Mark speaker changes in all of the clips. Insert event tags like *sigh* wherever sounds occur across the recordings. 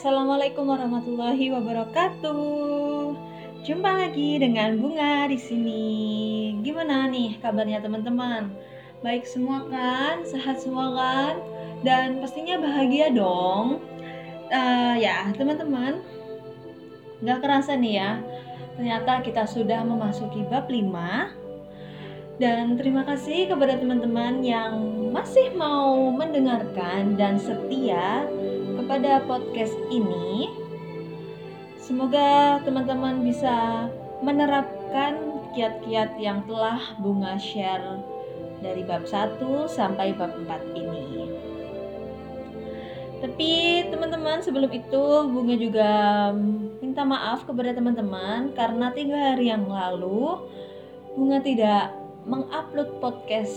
Speaker 1: Assalamualaikum warahmatullahi wabarakatuh. Jumpa lagi dengan Bunga di sini. Gimana nih kabarnya teman-teman? Baik semua kan? Sehat semua kan? Dan pastinya bahagia dong. Uh, ya teman-teman, nggak kerasa nih ya. Ternyata kita sudah memasuki bab 5 dan terima kasih kepada teman-teman yang masih mau mendengarkan dan setia kepada podcast ini. Semoga teman-teman bisa menerapkan kiat-kiat yang telah Bunga share dari bab 1 sampai bab 4 ini. Tapi teman-teman sebelum itu Bunga juga minta maaf kepada teman-teman karena tiga hari yang lalu Bunga tidak mengupload podcast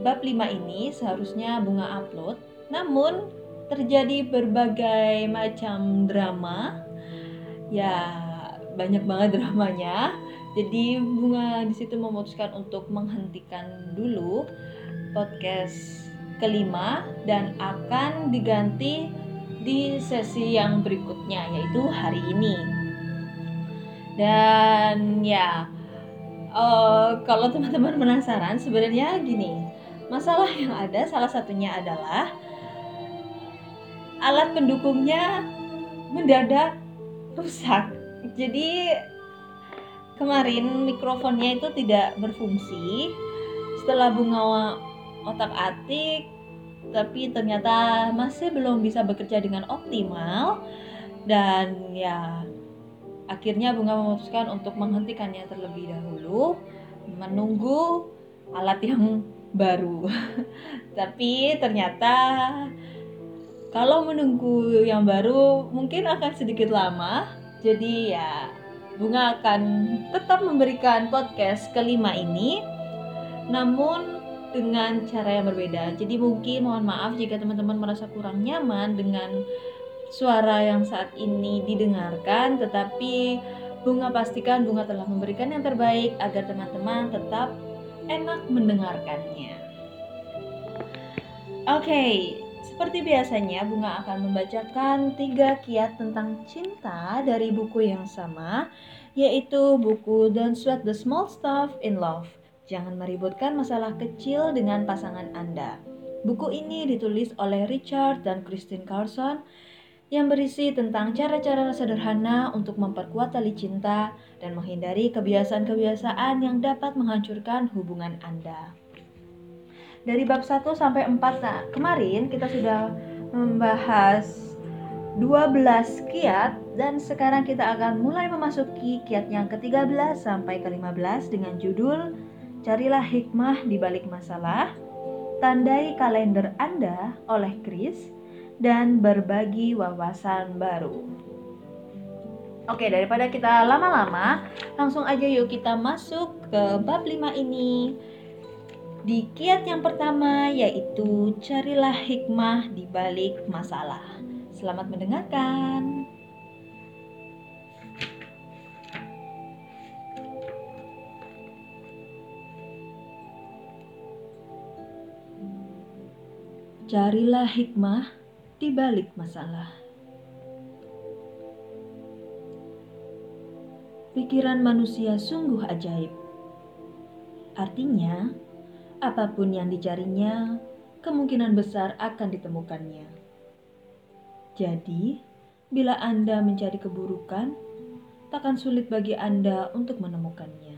Speaker 1: bab 5 ini seharusnya bunga upload namun terjadi berbagai macam drama. Ya banyak banget *laughs* dramanya. Jadi bunga di situ memutuskan untuk menghentikan dulu podcast kelima dan akan diganti di sesi yang berikutnya yaitu hari ini. Dan ya uh, kalau teman-teman penasaran sebenarnya gini masalah yang ada salah satunya adalah alat pendukungnya mendadak rusak. Jadi kemarin mikrofonnya itu tidak berfungsi. Setelah bunga otak atik tapi ternyata masih belum bisa bekerja dengan optimal. Dan ya Akhirnya Bunga memutuskan untuk menghentikannya terlebih dahulu, menunggu alat yang baru. *laughs* Tapi ternyata kalau menunggu yang baru mungkin akan sedikit lama. Jadi ya Bunga akan tetap memberikan podcast kelima ini namun dengan cara yang berbeda. Jadi mungkin mohon maaf jika teman-teman merasa kurang nyaman dengan suara yang saat ini didengarkan, tetapi Bunga pastikan Bunga telah memberikan yang terbaik agar teman-teman tetap enak mendengarkannya. Oke, okay, seperti biasanya Bunga akan membacakan tiga kiat tentang cinta dari buku yang sama, yaitu buku Don't Sweat the Small Stuff in Love. Jangan meributkan masalah kecil dengan pasangan Anda. Buku ini ditulis oleh Richard dan Christine Carson yang berisi tentang cara-cara sederhana untuk memperkuat tali cinta dan menghindari kebiasaan-kebiasaan yang dapat menghancurkan hubungan Anda. Dari bab 1 sampai 4 nah, kemarin kita sudah membahas 12 kiat dan sekarang kita akan mulai memasuki kiat yang ke-13 sampai ke-15 dengan judul Carilah hikmah di balik masalah. Tandai kalender Anda oleh Chris dan berbagi wawasan baru. Oke, daripada kita lama-lama, langsung aja yuk kita masuk ke bab 5 ini. Di kiat yang pertama yaitu carilah hikmah di balik masalah. Selamat mendengarkan. Carilah hikmah di balik masalah. Pikiran manusia sungguh ajaib. Artinya, apa pun yang dicarinya, kemungkinan besar akan ditemukannya. Jadi, bila Anda mencari keburukan, takkan sulit bagi Anda untuk menemukannya.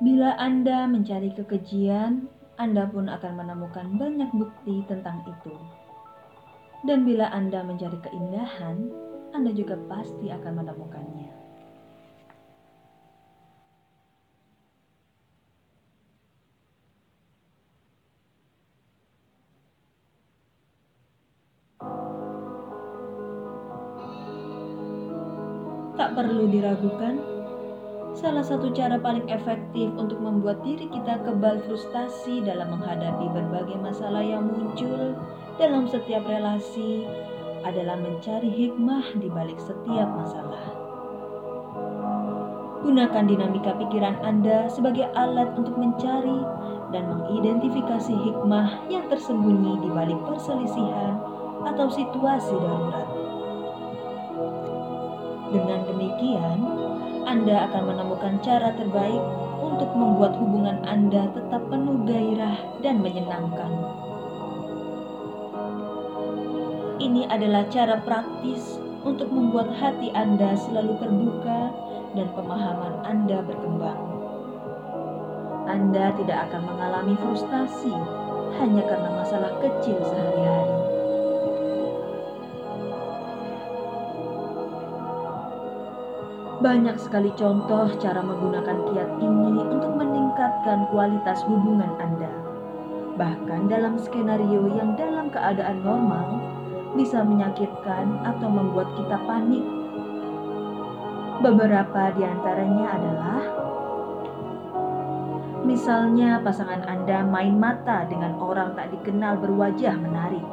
Speaker 1: Bila Anda mencari kekejian, Anda pun akan menemukan banyak bukti tentang itu. Dan bila Anda mencari keindahan, Anda juga pasti akan menemukannya. Tak perlu diragukan, salah satu cara paling efektif untuk membuat diri kita kebal frustasi dalam menghadapi berbagai masalah yang muncul dalam setiap relasi adalah mencari hikmah di balik setiap masalah. Gunakan dinamika pikiran Anda sebagai alat untuk mencari dan mengidentifikasi hikmah yang tersembunyi di balik perselisihan atau situasi darurat. Dengan demikian, Anda akan menemukan cara terbaik untuk membuat hubungan Anda tetap penuh gairah dan menyenangkan. Ini adalah cara praktis untuk membuat hati Anda selalu terbuka dan pemahaman Anda berkembang. Anda tidak akan mengalami frustasi hanya karena masalah kecil sehari-hari. Banyak sekali contoh cara menggunakan kiat ini untuk meningkatkan kualitas hubungan Anda. Bahkan dalam skenario yang dalam keadaan normal bisa menyakitkan atau membuat kita panik. Beberapa di antaranya adalah Misalnya pasangan Anda main mata dengan orang tak dikenal berwajah menarik.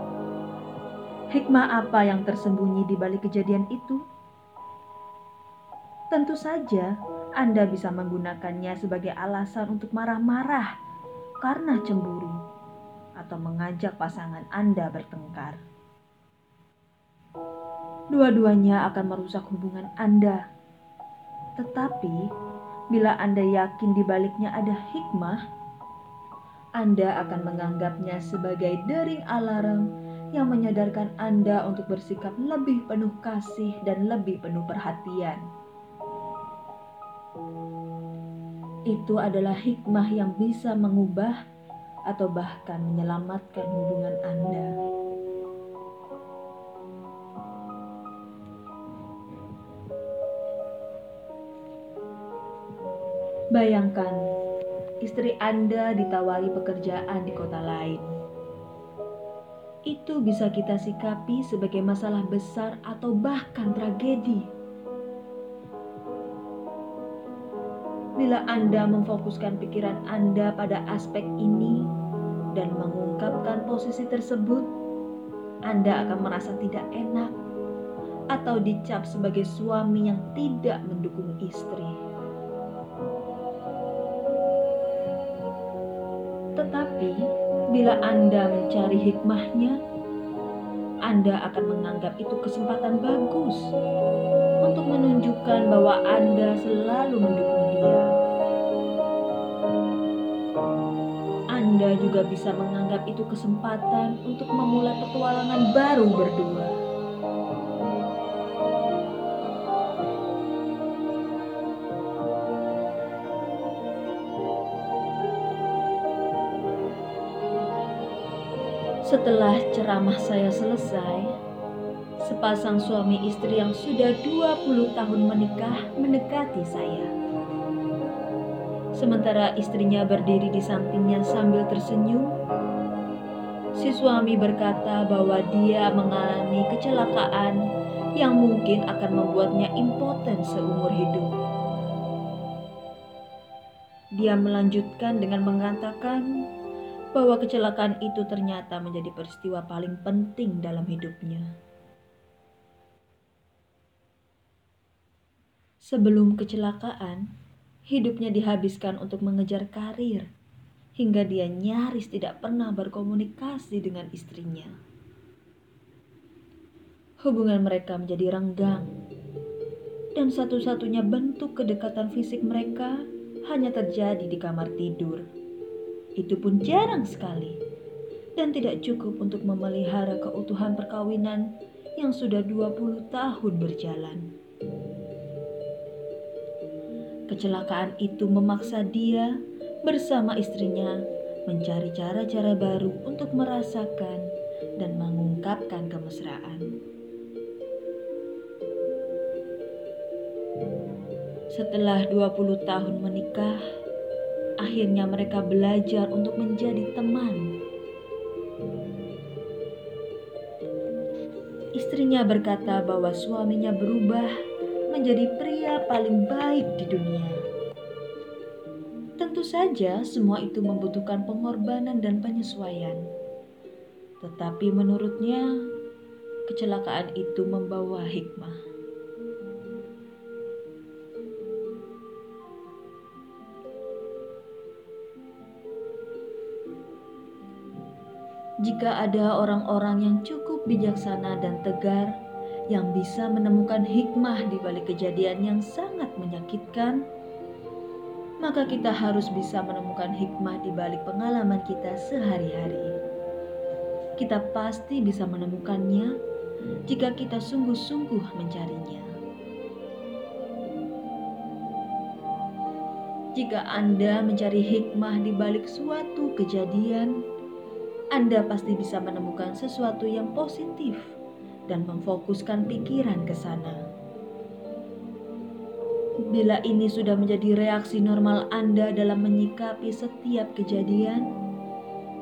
Speaker 1: Hikmah apa yang tersembunyi di balik kejadian itu? Tentu saja, Anda bisa menggunakannya sebagai alasan untuk marah-marah karena cemburu atau mengajak pasangan Anda bertengkar. Dua-duanya akan merusak hubungan Anda. Tetapi, bila Anda yakin di baliknya ada hikmah, Anda akan menganggapnya sebagai dering alarm yang menyadarkan Anda untuk bersikap lebih penuh kasih dan lebih penuh perhatian. Itu adalah hikmah yang bisa mengubah atau bahkan menyelamatkan hubungan Anda. Bayangkan, istri Anda ditawari pekerjaan di kota lain. Itu bisa kita sikapi sebagai masalah besar atau bahkan tragedi. Bila Anda memfokuskan pikiran Anda pada aspek ini dan mengungkapkan posisi tersebut, Anda akan merasa tidak enak atau dicap sebagai suami yang tidak mendukung istri. Tetapi, bila Anda mencari hikmahnya, Anda akan menganggap itu kesempatan bagus untuk menunjukkan bahwa Anda selalu mendukung dia. Anda juga bisa menganggap itu kesempatan untuk memulai petualangan baru berdua. Setelah ceramah saya selesai, sepasang suami istri yang sudah 20 tahun menikah mendekati saya. Sementara istrinya berdiri di sampingnya sambil tersenyum, si suami berkata bahwa dia mengalami kecelakaan yang mungkin akan membuatnya impoten seumur hidup. Dia melanjutkan dengan mengatakan bahwa kecelakaan itu ternyata menjadi peristiwa paling penting dalam hidupnya. Sebelum kecelakaan, hidupnya dihabiskan untuk mengejar karir, hingga dia nyaris tidak pernah berkomunikasi dengan istrinya. Hubungan mereka menjadi renggang, dan satu-satunya bentuk kedekatan fisik mereka hanya terjadi di kamar tidur. Itu pun jarang sekali, dan tidak cukup untuk memelihara keutuhan perkawinan yang sudah 20 tahun berjalan. Kecelakaan itu memaksa dia bersama istrinya mencari cara-cara baru untuk merasakan dan mengungkapkan kemesraan. Setelah 20 tahun menikah, akhirnya mereka belajar untuk menjadi teman. Istrinya berkata bahwa suaminya berubah menjadi pria paling baik di dunia. Tentu saja, semua itu membutuhkan pengorbanan dan penyesuaian, tetapi menurutnya kecelakaan itu membawa hikmah. Jika ada orang-orang yang cukup bijaksana dan tegar yang bisa menemukan hikmah di balik kejadian yang sangat menyakitkan, maka kita harus bisa menemukan hikmah di balik pengalaman kita sehari-hari. Kita pasti bisa menemukannya jika kita sungguh-sungguh mencarinya. Jika Anda mencari hikmah di balik suatu kejadian, Anda pasti bisa menemukan sesuatu yang positif dan memfokuskan pikiran ke sana. Bila ini sudah menjadi reaksi normal Anda dalam menyikapi setiap kejadian,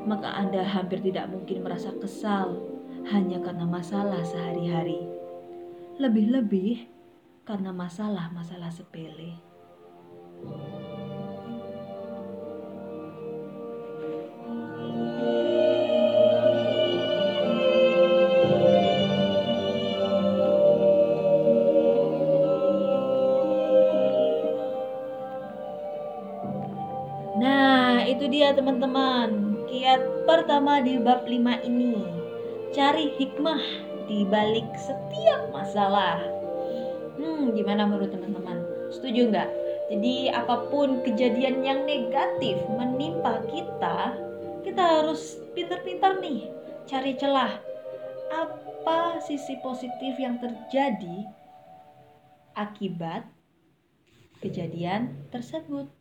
Speaker 1: maka Anda hampir tidak mungkin merasa kesal hanya karena masalah sehari-hari. Lebih-lebih karena masalah-masalah sepele. Dia teman-teman. Kiat pertama di bab 5 ini. Cari hikmah di balik setiap masalah. Hmm, gimana menurut teman-teman? Setuju nggak? Jadi apa pun kejadian yang negatif menimpa kita, kita harus pintar-pintar nih cari celah. Apa sisi positif yang terjadi akibat kejadian tersebut?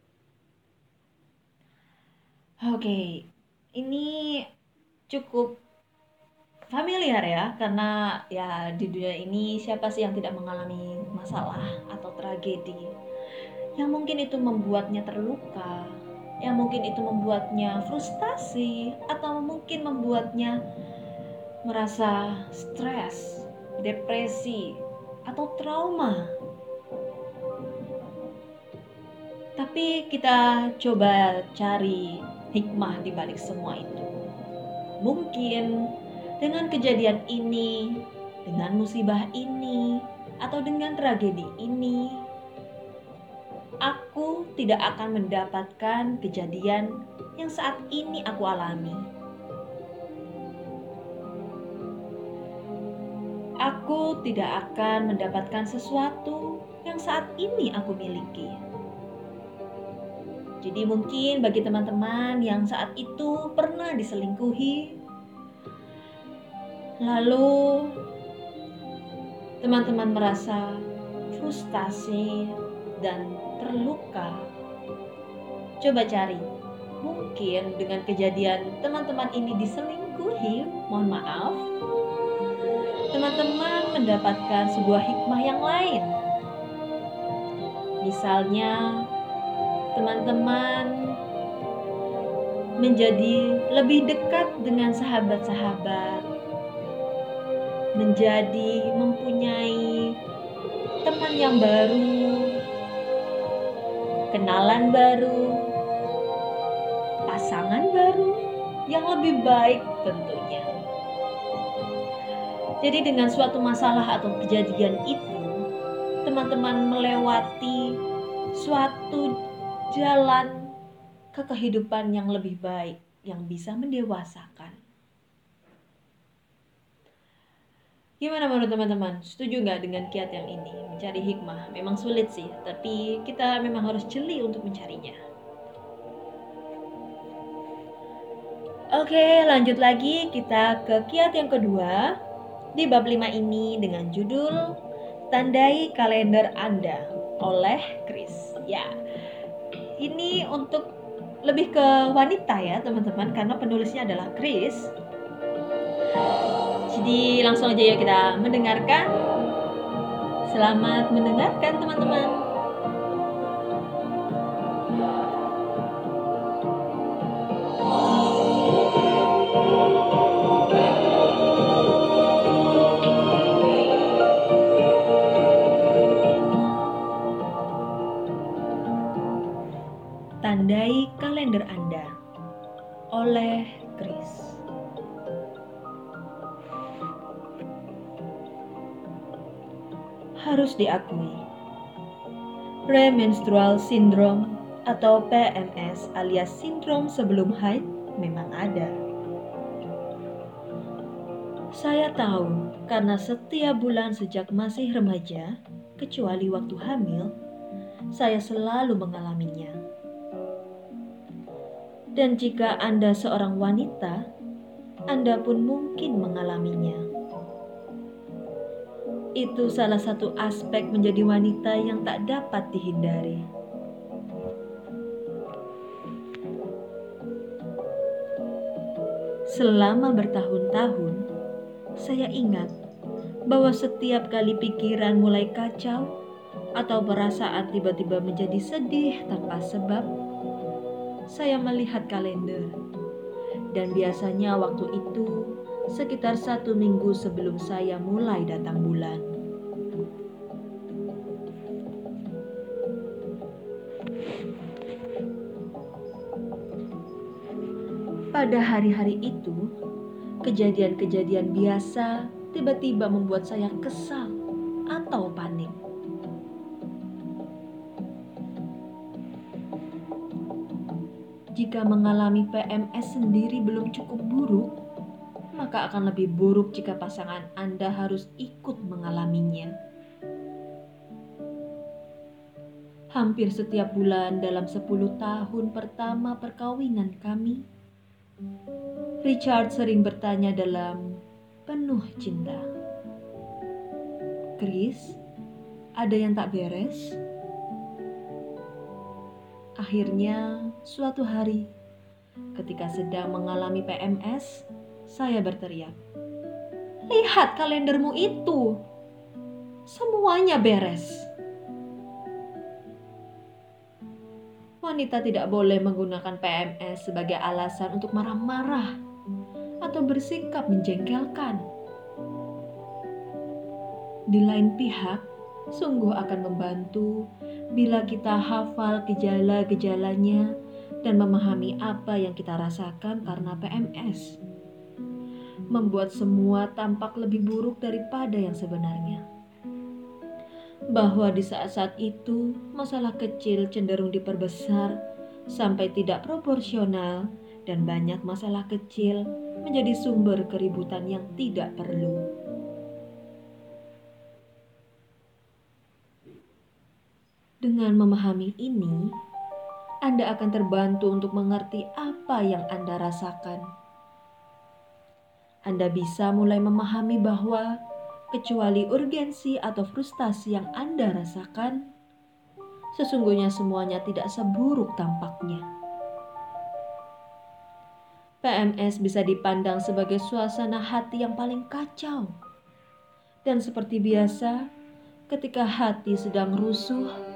Speaker 1: Oke, ini cukup familiar ya, karena ya di dunia ini siapa sih yang tidak mengalami masalah atau tragedi yang mungkin itu membuatnya terluka, yang mungkin itu membuatnya frustasi, atau mungkin membuatnya merasa stres, depresi, atau trauma. Tapi kita coba cari hikmah di balik semua itu. Mungkin dengan kejadian ini, dengan musibah ini, atau dengan tragedi ini, aku tidak akan mendapatkan kejadian yang saat ini aku alami. Aku tidak akan mendapatkan sesuatu yang saat ini aku miliki. Jadi mungkin bagi teman-teman yang saat itu pernah diselingkuhi, lalu teman-teman merasa frustasi dan terluka. Coba cari, mungkin dengan kejadian teman-teman ini diselingkuhi, mohon maaf, teman-teman mendapatkan sebuah hikmah yang lain. Misalnya, teman-teman menjadi lebih dekat dengan sahabat-sahabat, menjadi mempunyai teman yang baru, kenalan baru, pasangan baru yang lebih baik tentunya. Jadi dengan suatu masalah atau kejadian itu, teman-teman melewati suatu jalan ke kehidupan yang lebih baik, yang bisa mendewasakan. Gimana menurut teman-teman? Setuju nggak dengan kiat yang ini? Mencari hikmah memang sulit sih, tapi kita memang harus jeli untuk mencarinya. Oke, lanjut lagi kita ke kiat yang kedua di bab 5 ini dengan judul Tandai Kalender Anda oleh Chris. Ya, ini untuk lebih ke wanita ya teman-teman karena penulisnya adalah Chris. Jadi langsung aja ya kita mendengarkan. Selamat mendengarkan teman-teman. Oleh. Harus diakui, premenstrual syndrome atau PMS alias sindrom sebelum haid memang ada. Saya tahu karena setiap bulan sejak masih remaja, kecuali waktu hamil, saya selalu mengalaminya. Dan jika Anda seorang wanita, Anda pun mungkin mengalaminya. Itu salah satu aspek menjadi wanita yang tak dapat dihindari. Selama bertahun-tahun, saya ingat bahwa setiap kali pikiran mulai kacau atau perasaan tiba-tiba menjadi sedih tanpa sebab, saya melihat kalender. Dan biasanya waktu itu sekitar satu minggu sebelum saya mulai datang bulan. Pada hari-hari itu, kejadian-kejadian biasa tiba-tiba membuat saya kesal atau panik. Jika mengalami PMS sendiri belum cukup buruk, maka akan lebih buruk jika pasangan Anda harus ikut mengalaminya. Hampir setiap bulan dalam 10 tahun pertama perkawinan kami, Richard sering bertanya dalam penuh cinta. Chris, ada yang tak beres? Akhirnya, suatu hari, ketika sedang mengalami PMS, saya berteriak, "Lihat kalendermu itu! Semuanya beres!" Wanita tidak boleh menggunakan PMS sebagai alasan untuk marah-marah atau bersikap menjengkelkan. Di lain pihak, sungguh akan membantu bila kita hafal gejala-gejalanya dan memahami apa yang kita rasakan karena PMS. Membuat semua tampak lebih buruk daripada yang sebenarnya. Bahwa di saat-saat itu, masalah kecil cenderung diperbesar sampai tidak proporsional dan banyak masalah kecil menjadi sumber keributan yang tidak perlu. Dengan memahami ini, Anda akan terbantu untuk mengerti apa yang Anda rasakan. Anda bisa mulai memahami bahwa, kecuali urgensi atau frustasi yang Anda rasakan, sesungguhnya semuanya tidak seburuk tampaknya. PMS bisa dipandang sebagai suasana hati yang paling kacau, dan seperti biasa, ketika hati sedang rusuh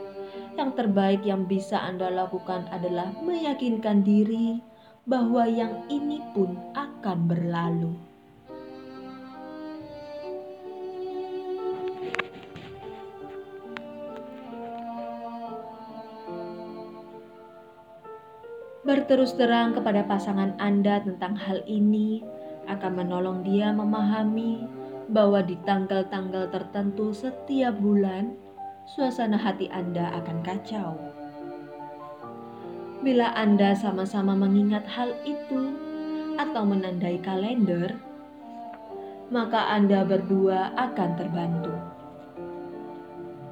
Speaker 1: yang terbaik yang bisa Anda lakukan adalah meyakinkan diri bahwa yang ini pun akan berlalu. Berterus terang kepada pasangan Anda tentang hal ini akan menolong dia memahami bahwa di tanggal-tanggal tertentu setiap bulan suasana hati Anda akan kacau. Bila Anda sama-sama mengingat hal itu atau menandai kalender, maka Anda berdua akan terbantu.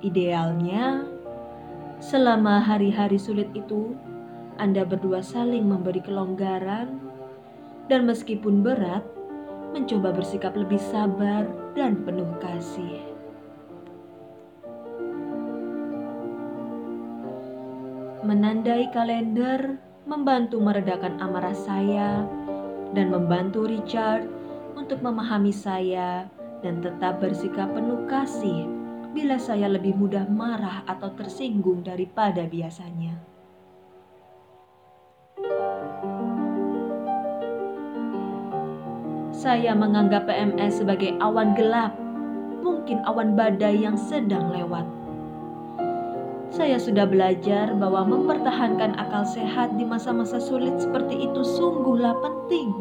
Speaker 1: Idealnya, selama hari-hari sulit itu, Anda berdua saling memberi kelonggaran, dan meskipun berat, mencoba bersikap lebih sabar dan penuh kasih. Menandai kalender membantu meredakan amarah saya dan membantu Richard untuk memahami saya dan tetap bersikap penuh kasih bila saya lebih mudah marah atau tersinggung daripada biasanya. Saya menganggap PMS sebagai awan gelap, mungkin awan badai yang sedang lewat saya sudah belajar bahwa mempertahankan akal sehat di masa-masa sulit seperti itu sungguhlah penting.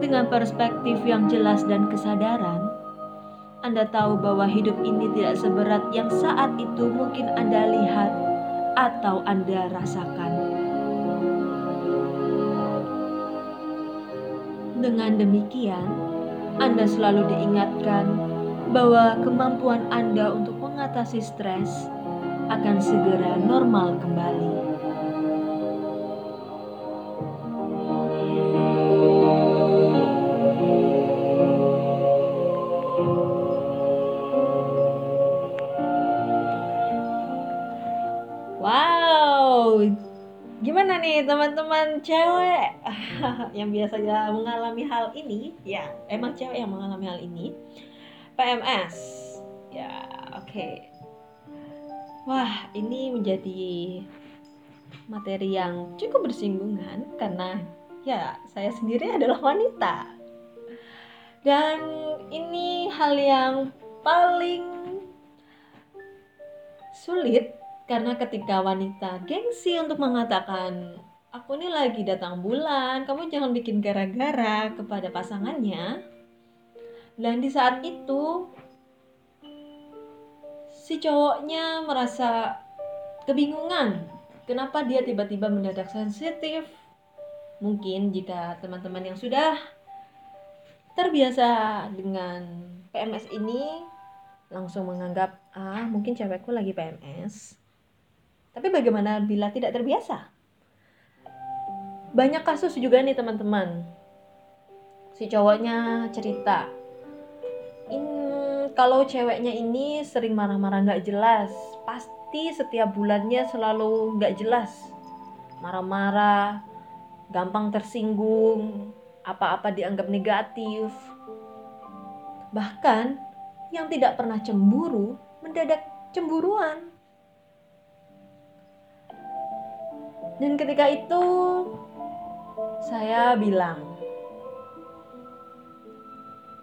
Speaker 1: Dengan perspektif yang jelas dan kesadaran, Anda tahu bahwa hidup ini tidak seberat yang saat itu mungkin Anda lihat atau Anda rasakan. Dengan demikian, Anda selalu diingatkan bahwa kemampuan Anda untuk mengatasi stres akan segera normal kembali. Wow, gimana nih teman-teman cewek *laughs* yang biasanya mengalami hal ini? Ya, emang cewek yang mengalami hal ini. PMS. Oke. Wah, ini menjadi materi yang cukup bersinggungan karena ya saya sendiri adalah wanita. Dan ini hal yang paling sulit karena ketika wanita gengsi untuk mengatakan, aku ini lagi datang bulan, kamu jangan bikin gara-gara kepada pasangannya. Dan di saat itu, si cowoknya merasa kebingungan. Kenapa dia tiba-tiba mendadak sensitif? Mungkin jika teman-teman yang sudah terbiasa dengan PMS ini langsung menganggap ah mungkin cewekku lagi PMS tapi bagaimana bila tidak terbiasa? Banyak kasus juga nih teman-teman. Si cowoknya cerita, in kalau ceweknya ini sering marah-marah nggak jelas, pasti setiap bulannya selalu nggak jelas, marah-marah, gampang tersinggung, apa-apa dianggap negatif. Bahkan yang tidak pernah cemburu mendadak cemburuan. Dan ketika itu saya bilang,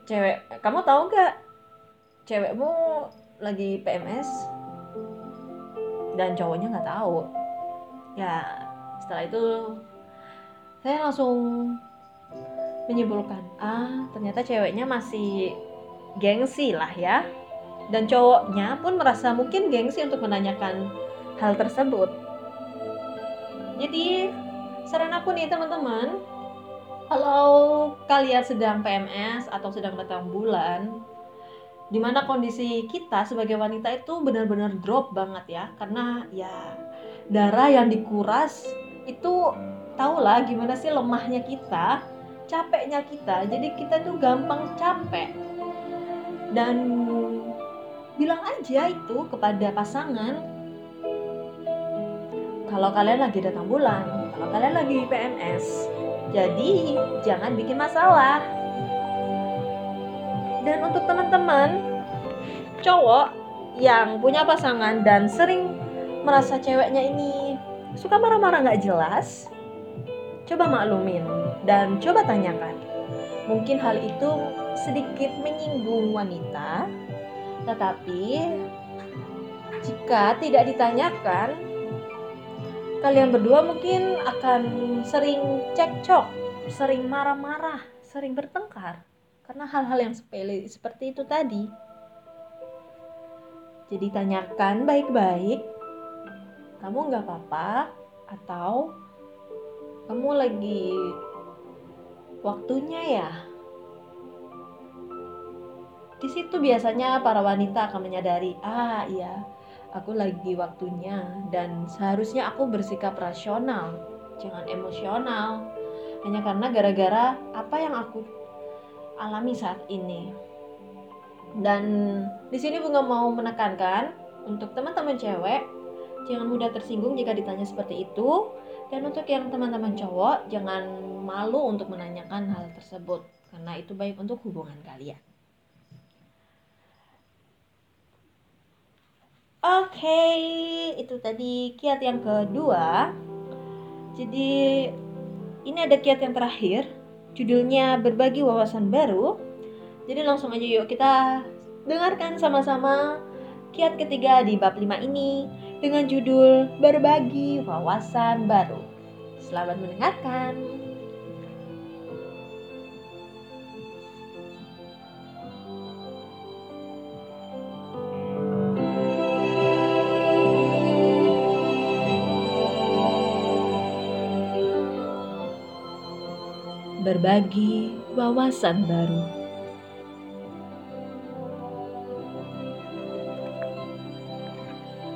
Speaker 1: cewek, kamu tahu gak cewekmu lagi PMS? Dan cowoknya nggak tahu. Ya setelah itu saya langsung menyimpulkan, ah ternyata ceweknya masih gengsi lah ya. Dan cowoknya pun merasa mungkin gengsi untuk menanyakan hal tersebut jadi saran aku nih teman-teman, kalau kalian sedang PMS atau sedang datang bulan, di mana kondisi kita sebagai wanita itu benar-benar drop banget ya, karena ya darah yang dikuras itu tahulah gimana sih lemahnya kita, capeknya kita, jadi kita tuh gampang capek dan bilang aja itu kepada pasangan kalau kalian lagi datang bulan, kalau kalian lagi PMS. Jadi, jangan bikin masalah. Dan untuk teman-teman cowok yang punya pasangan dan sering merasa ceweknya ini suka marah-marah nggak jelas, coba maklumin dan coba tanyakan. Mungkin hal itu sedikit menyinggung wanita, tetapi jika tidak ditanyakan, kalian berdua mungkin akan sering cekcok, sering marah-marah, sering bertengkar karena hal-hal yang sepele seperti itu tadi. Jadi tanyakan baik-baik, kamu nggak apa-apa atau kamu lagi waktunya ya. Di situ biasanya para wanita akan menyadari, ah iya, aku lagi waktunya dan seharusnya aku bersikap rasional, jangan emosional. Hanya karena gara-gara apa yang aku alami saat ini. Dan di sini bunga mau menekankan untuk teman-teman cewek jangan mudah tersinggung jika ditanya seperti itu dan untuk yang teman-teman cowok jangan malu untuk menanyakan hal tersebut karena itu baik untuk hubungan kalian. Oke, okay, itu tadi kiat yang kedua. Jadi ini ada kiat yang terakhir, judulnya berbagi wawasan baru. Jadi langsung aja yuk kita dengarkan sama-sama kiat ketiga di bab 5 ini dengan judul berbagi wawasan baru. Selamat mendengarkan. Berbagi wawasan baru.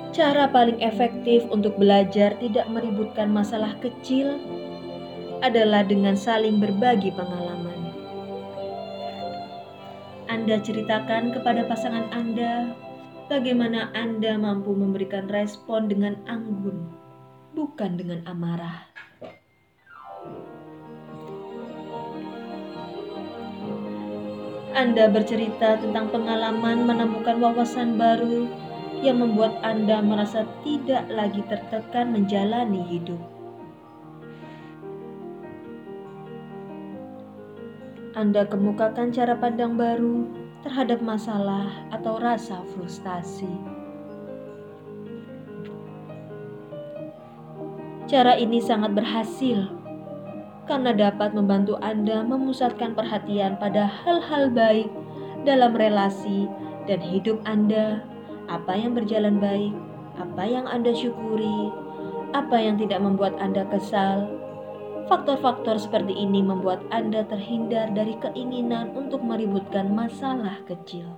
Speaker 1: Cara paling efektif untuk belajar tidak meributkan masalah kecil adalah dengan saling berbagi pengalaman. Anda ceritakan kepada pasangan Anda bagaimana Anda mampu memberikan respon dengan anggun, bukan dengan amarah. Anda bercerita tentang pengalaman menemukan wawasan baru yang membuat Anda merasa tidak lagi tertekan menjalani hidup. Anda kemukakan cara pandang baru terhadap masalah atau rasa frustasi. Cara ini sangat berhasil karena dapat membantu Anda memusatkan perhatian pada hal-hal baik dalam relasi dan hidup Anda, apa yang berjalan baik, apa yang Anda syukuri, apa yang tidak membuat Anda kesal. Faktor-faktor seperti ini membuat Anda terhindar dari keinginan untuk meributkan masalah kecil.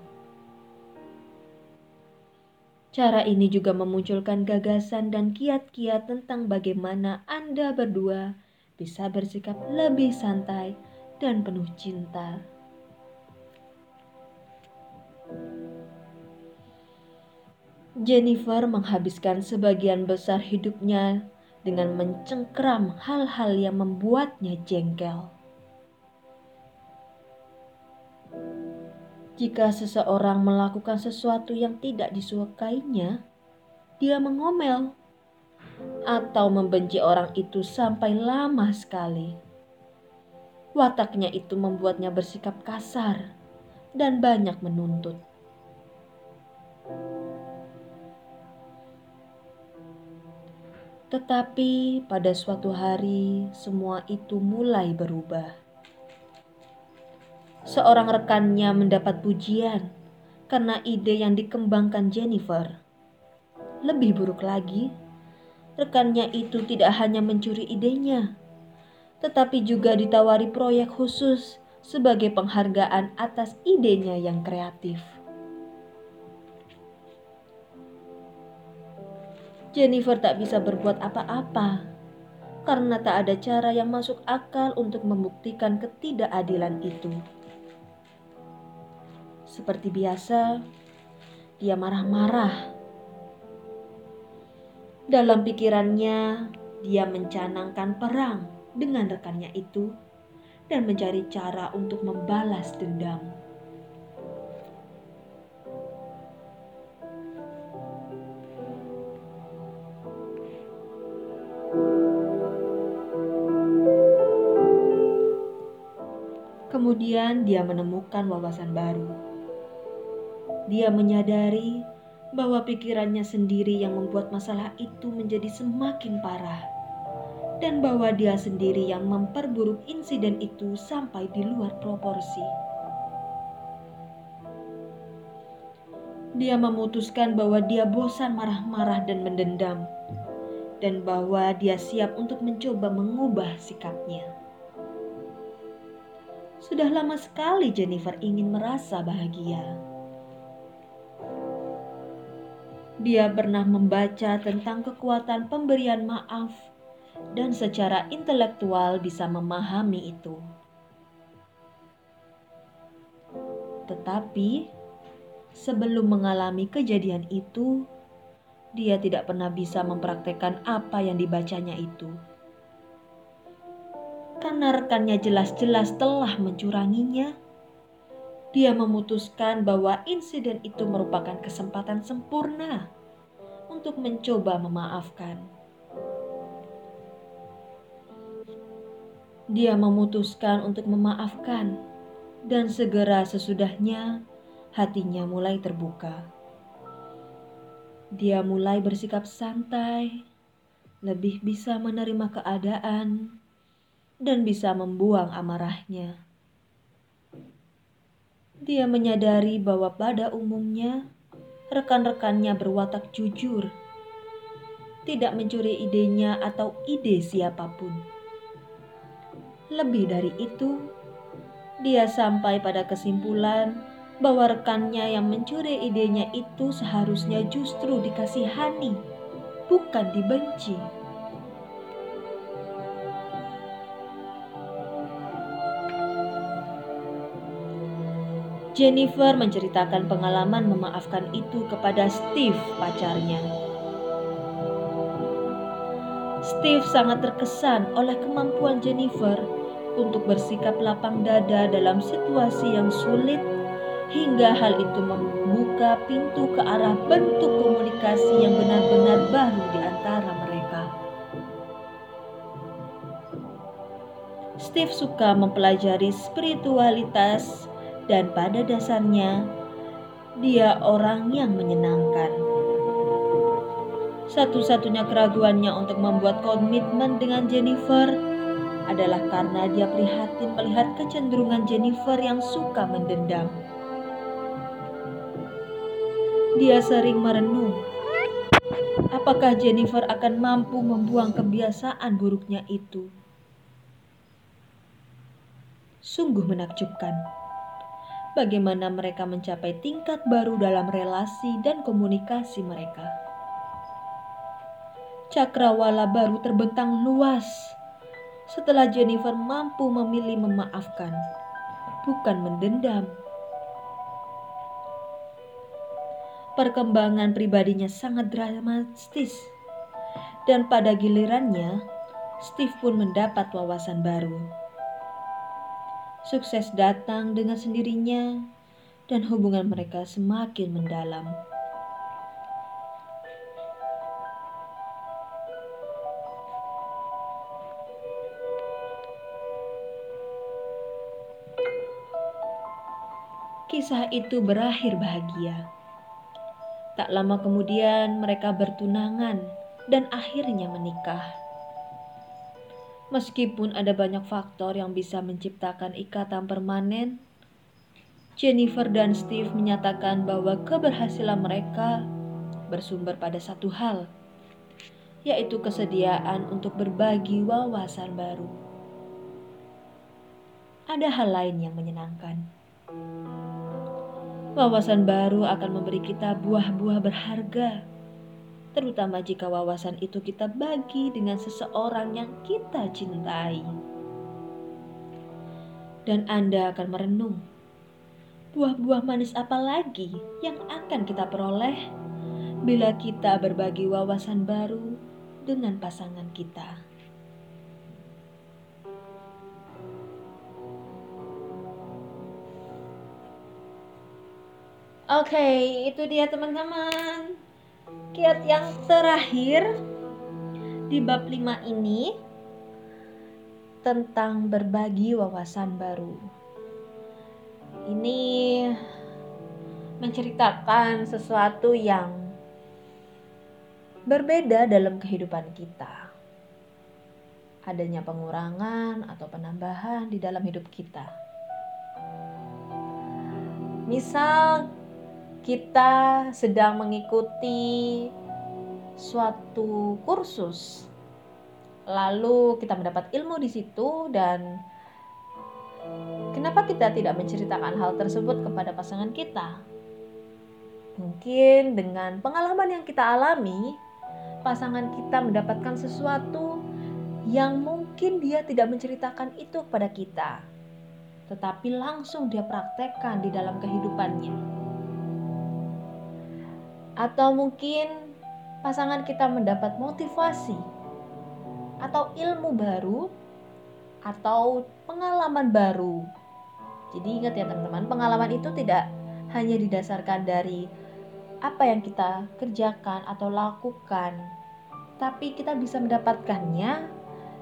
Speaker 1: Cara ini juga memunculkan gagasan dan kiat-kiat tentang bagaimana Anda berdua bisa bersikap lebih santai dan penuh cinta. Jennifer menghabiskan sebagian besar hidupnya dengan mencengkram hal-hal yang membuatnya jengkel. Jika seseorang melakukan sesuatu yang tidak disukainya, dia mengomel atau membenci orang itu sampai lama sekali. Wataknya itu membuatnya bersikap kasar dan banyak menuntut. Tetapi pada suatu hari, semua itu mulai berubah. Seorang rekannya mendapat pujian karena ide yang dikembangkan Jennifer. Lebih buruk lagi, rekannya itu tidak hanya mencuri idenya, tetapi juga ditawari proyek khusus sebagai penghargaan atas idenya yang kreatif. Jennifer tak bisa berbuat apa-apa karena tak ada cara yang masuk akal untuk membuktikan ketidakadilan itu. Seperti biasa, dia marah-marah dalam pikirannya, dia mencanangkan perang dengan rekannya itu dan mencari cara untuk membalas dendam. Kemudian dia menemukan wawasan baru. Dia menyadari bahwa pikirannya sendiri yang membuat masalah itu menjadi semakin parah, dan bahwa dia sendiri yang memperburuk insiden itu sampai di luar proporsi. Dia memutuskan bahwa dia bosan marah-marah dan mendendam, dan bahwa dia siap untuk mencoba mengubah sikapnya. Sudah lama sekali Jennifer ingin merasa bahagia dia pernah membaca tentang kekuatan pemberian maaf dan secara intelektual bisa memahami itu. Tetapi sebelum mengalami kejadian itu, dia tidak pernah bisa mempraktekkan apa yang dibacanya itu. Karena rekannya jelas-jelas telah mencuranginya, dia memutuskan bahwa insiden itu merupakan kesempatan sempurna untuk mencoba memaafkan. Dia memutuskan untuk memaafkan, dan segera sesudahnya hatinya mulai terbuka. Dia mulai bersikap santai, lebih bisa menerima keadaan, dan bisa membuang amarahnya. Dia menyadari bahwa pada umumnya rekan-rekannya berwatak jujur, tidak mencuri idenya atau ide siapa pun. Lebih dari itu, Dia sampai pada kesimpulan bahwa rekannya yang mencuri idenya itu seharusnya justru dikasihani, bukan dibenci. Jennifer menceritakan pengalaman memaafkan itu kepada Steve, pacarnya. Steve sangat terkesan oleh kemampuan Jennifer untuk bersikap lapang dada dalam situasi yang sulit, hingga hal itu membuka pintu ke arah bentuk komunikasi yang benar-benar baru di antara mereka. Steve suka mempelajari spiritualitas dan pada dasarnya dia orang yang menyenangkan. Satu-satunya keraguannya untuk membuat komitmen dengan Jennifer adalah karena dia prihatin melihat kecenderungan Jennifer yang suka mendendam. Dia sering merenung, apakah Jennifer akan mampu membuang kebiasaan buruknya itu? Sungguh menakjubkan bagaimana mereka mencapai tingkat baru dalam relasi dan komunikasi mereka. Cakrawala baru terbentang luas setelah Jennifer mampu memilih memaafkan, bukan mendendam. Perkembangan pribadinya sangat dramatis, dan pada gilirannya, Steve pun mendapat wawasan baru Sukses datang dengan sendirinya, dan hubungan mereka semakin mendalam. Kisah itu berakhir bahagia. Tak lama kemudian, mereka bertunangan dan akhirnya menikah. Meskipun ada banyak faktor yang bisa menciptakan ikatan permanen, Jennifer dan Steve menyatakan bahwa keberhasilan mereka bersumber pada satu hal, yaitu kesediaan untuk berbagi wawasan baru. Ada hal lain yang menyenangkan. Wawasan baru akan memberi kita buah-buah berharga terutama jika wawasan itu kita bagi dengan seseorang yang kita cintai. Dan Anda akan merenung, buah-buah manis apa lagi yang akan kita peroleh bila kita berbagi wawasan baru dengan pasangan kita. Oke, okay, itu dia teman-teman kiat yang terakhir di bab 5 ini tentang berbagi wawasan baru. Ini menceritakan sesuatu yang berbeda dalam kehidupan kita. Adanya pengurangan atau penambahan di dalam hidup kita. Misal kita sedang mengikuti suatu kursus, lalu kita mendapat ilmu di situ, dan kenapa kita tidak menceritakan hal tersebut kepada pasangan kita? Mungkin dengan pengalaman yang kita alami, pasangan kita mendapatkan sesuatu yang mungkin dia tidak menceritakan itu kepada kita, tetapi langsung dia praktekkan di dalam kehidupannya atau mungkin pasangan kita mendapat motivasi atau ilmu baru atau pengalaman baru. Jadi ingat ya teman-teman, pengalaman itu tidak hanya didasarkan dari apa yang kita kerjakan atau lakukan, tapi kita bisa mendapatkannya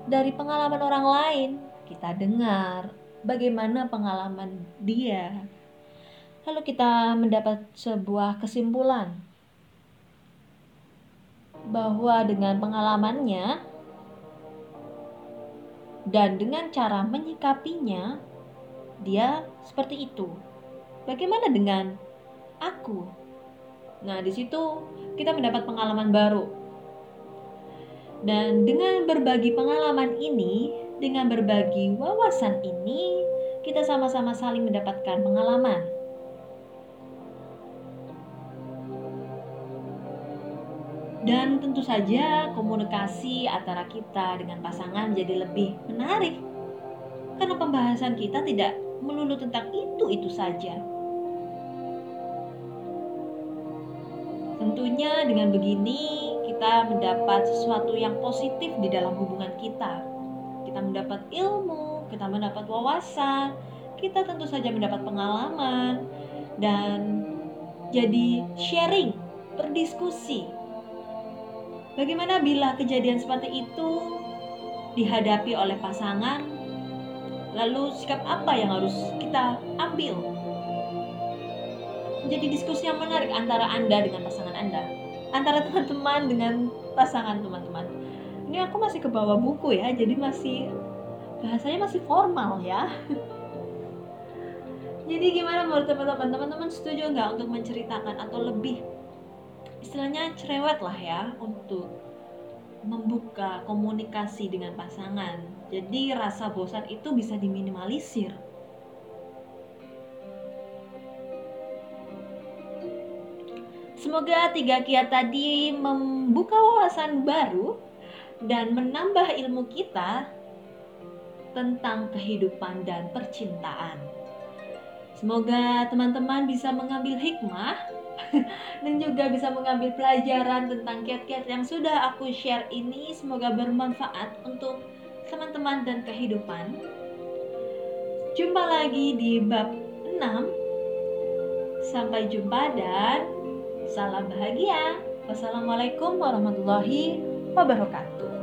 Speaker 1: dari pengalaman orang lain. Kita dengar bagaimana pengalaman dia, lalu kita mendapat sebuah kesimpulan bahwa dengan pengalamannya dan dengan cara menyikapinya, dia seperti itu. Bagaimana dengan aku? Nah, di situ kita mendapat pengalaman baru. Dan dengan berbagi pengalaman ini, dengan berbagi wawasan ini, kita sama-sama saling mendapatkan pengalaman. Dan tentu saja komunikasi antara kita dengan pasangan jadi lebih menarik. Karena pembahasan kita tidak melulu tentang itu-itu saja. Tentunya dengan begini kita mendapat sesuatu yang positif di dalam hubungan kita. Kita mendapat ilmu, kita mendapat wawasan, kita tentu saja mendapat pengalaman dan jadi sharing, berdiskusi Bagaimana bila kejadian seperti itu dihadapi oleh pasangan? Lalu sikap apa yang harus kita ambil? Jadi diskusi yang menarik antara Anda dengan pasangan Anda, antara teman-teman dengan pasangan teman-teman. Ini aku masih ke bawah buku ya, jadi masih bahasanya masih formal ya. *laughs* Jadi gimana menurut teman-teman? Teman-teman setuju nggak untuk menceritakan atau lebih istilahnya cerewet lah ya untuk membuka komunikasi dengan pasangan. Jadi rasa bosan itu bisa diminimalisir. Semoga tiga kiat tadi membuka wawasan baru dan menambah ilmu kita tentang kehidupan dan percintaan. Semoga teman-teman bisa mengambil hikmah *laughs* dan juga bisa mengambil pelajaran tentang kiat-kiat yang sudah aku share ini. Semoga bermanfaat untuk teman-teman dan kehidupan. Jumpa lagi di bab 6. Sampai jumpa dan salam bahagia. Wassalamualaikum warahmatullahi wabarakatuh.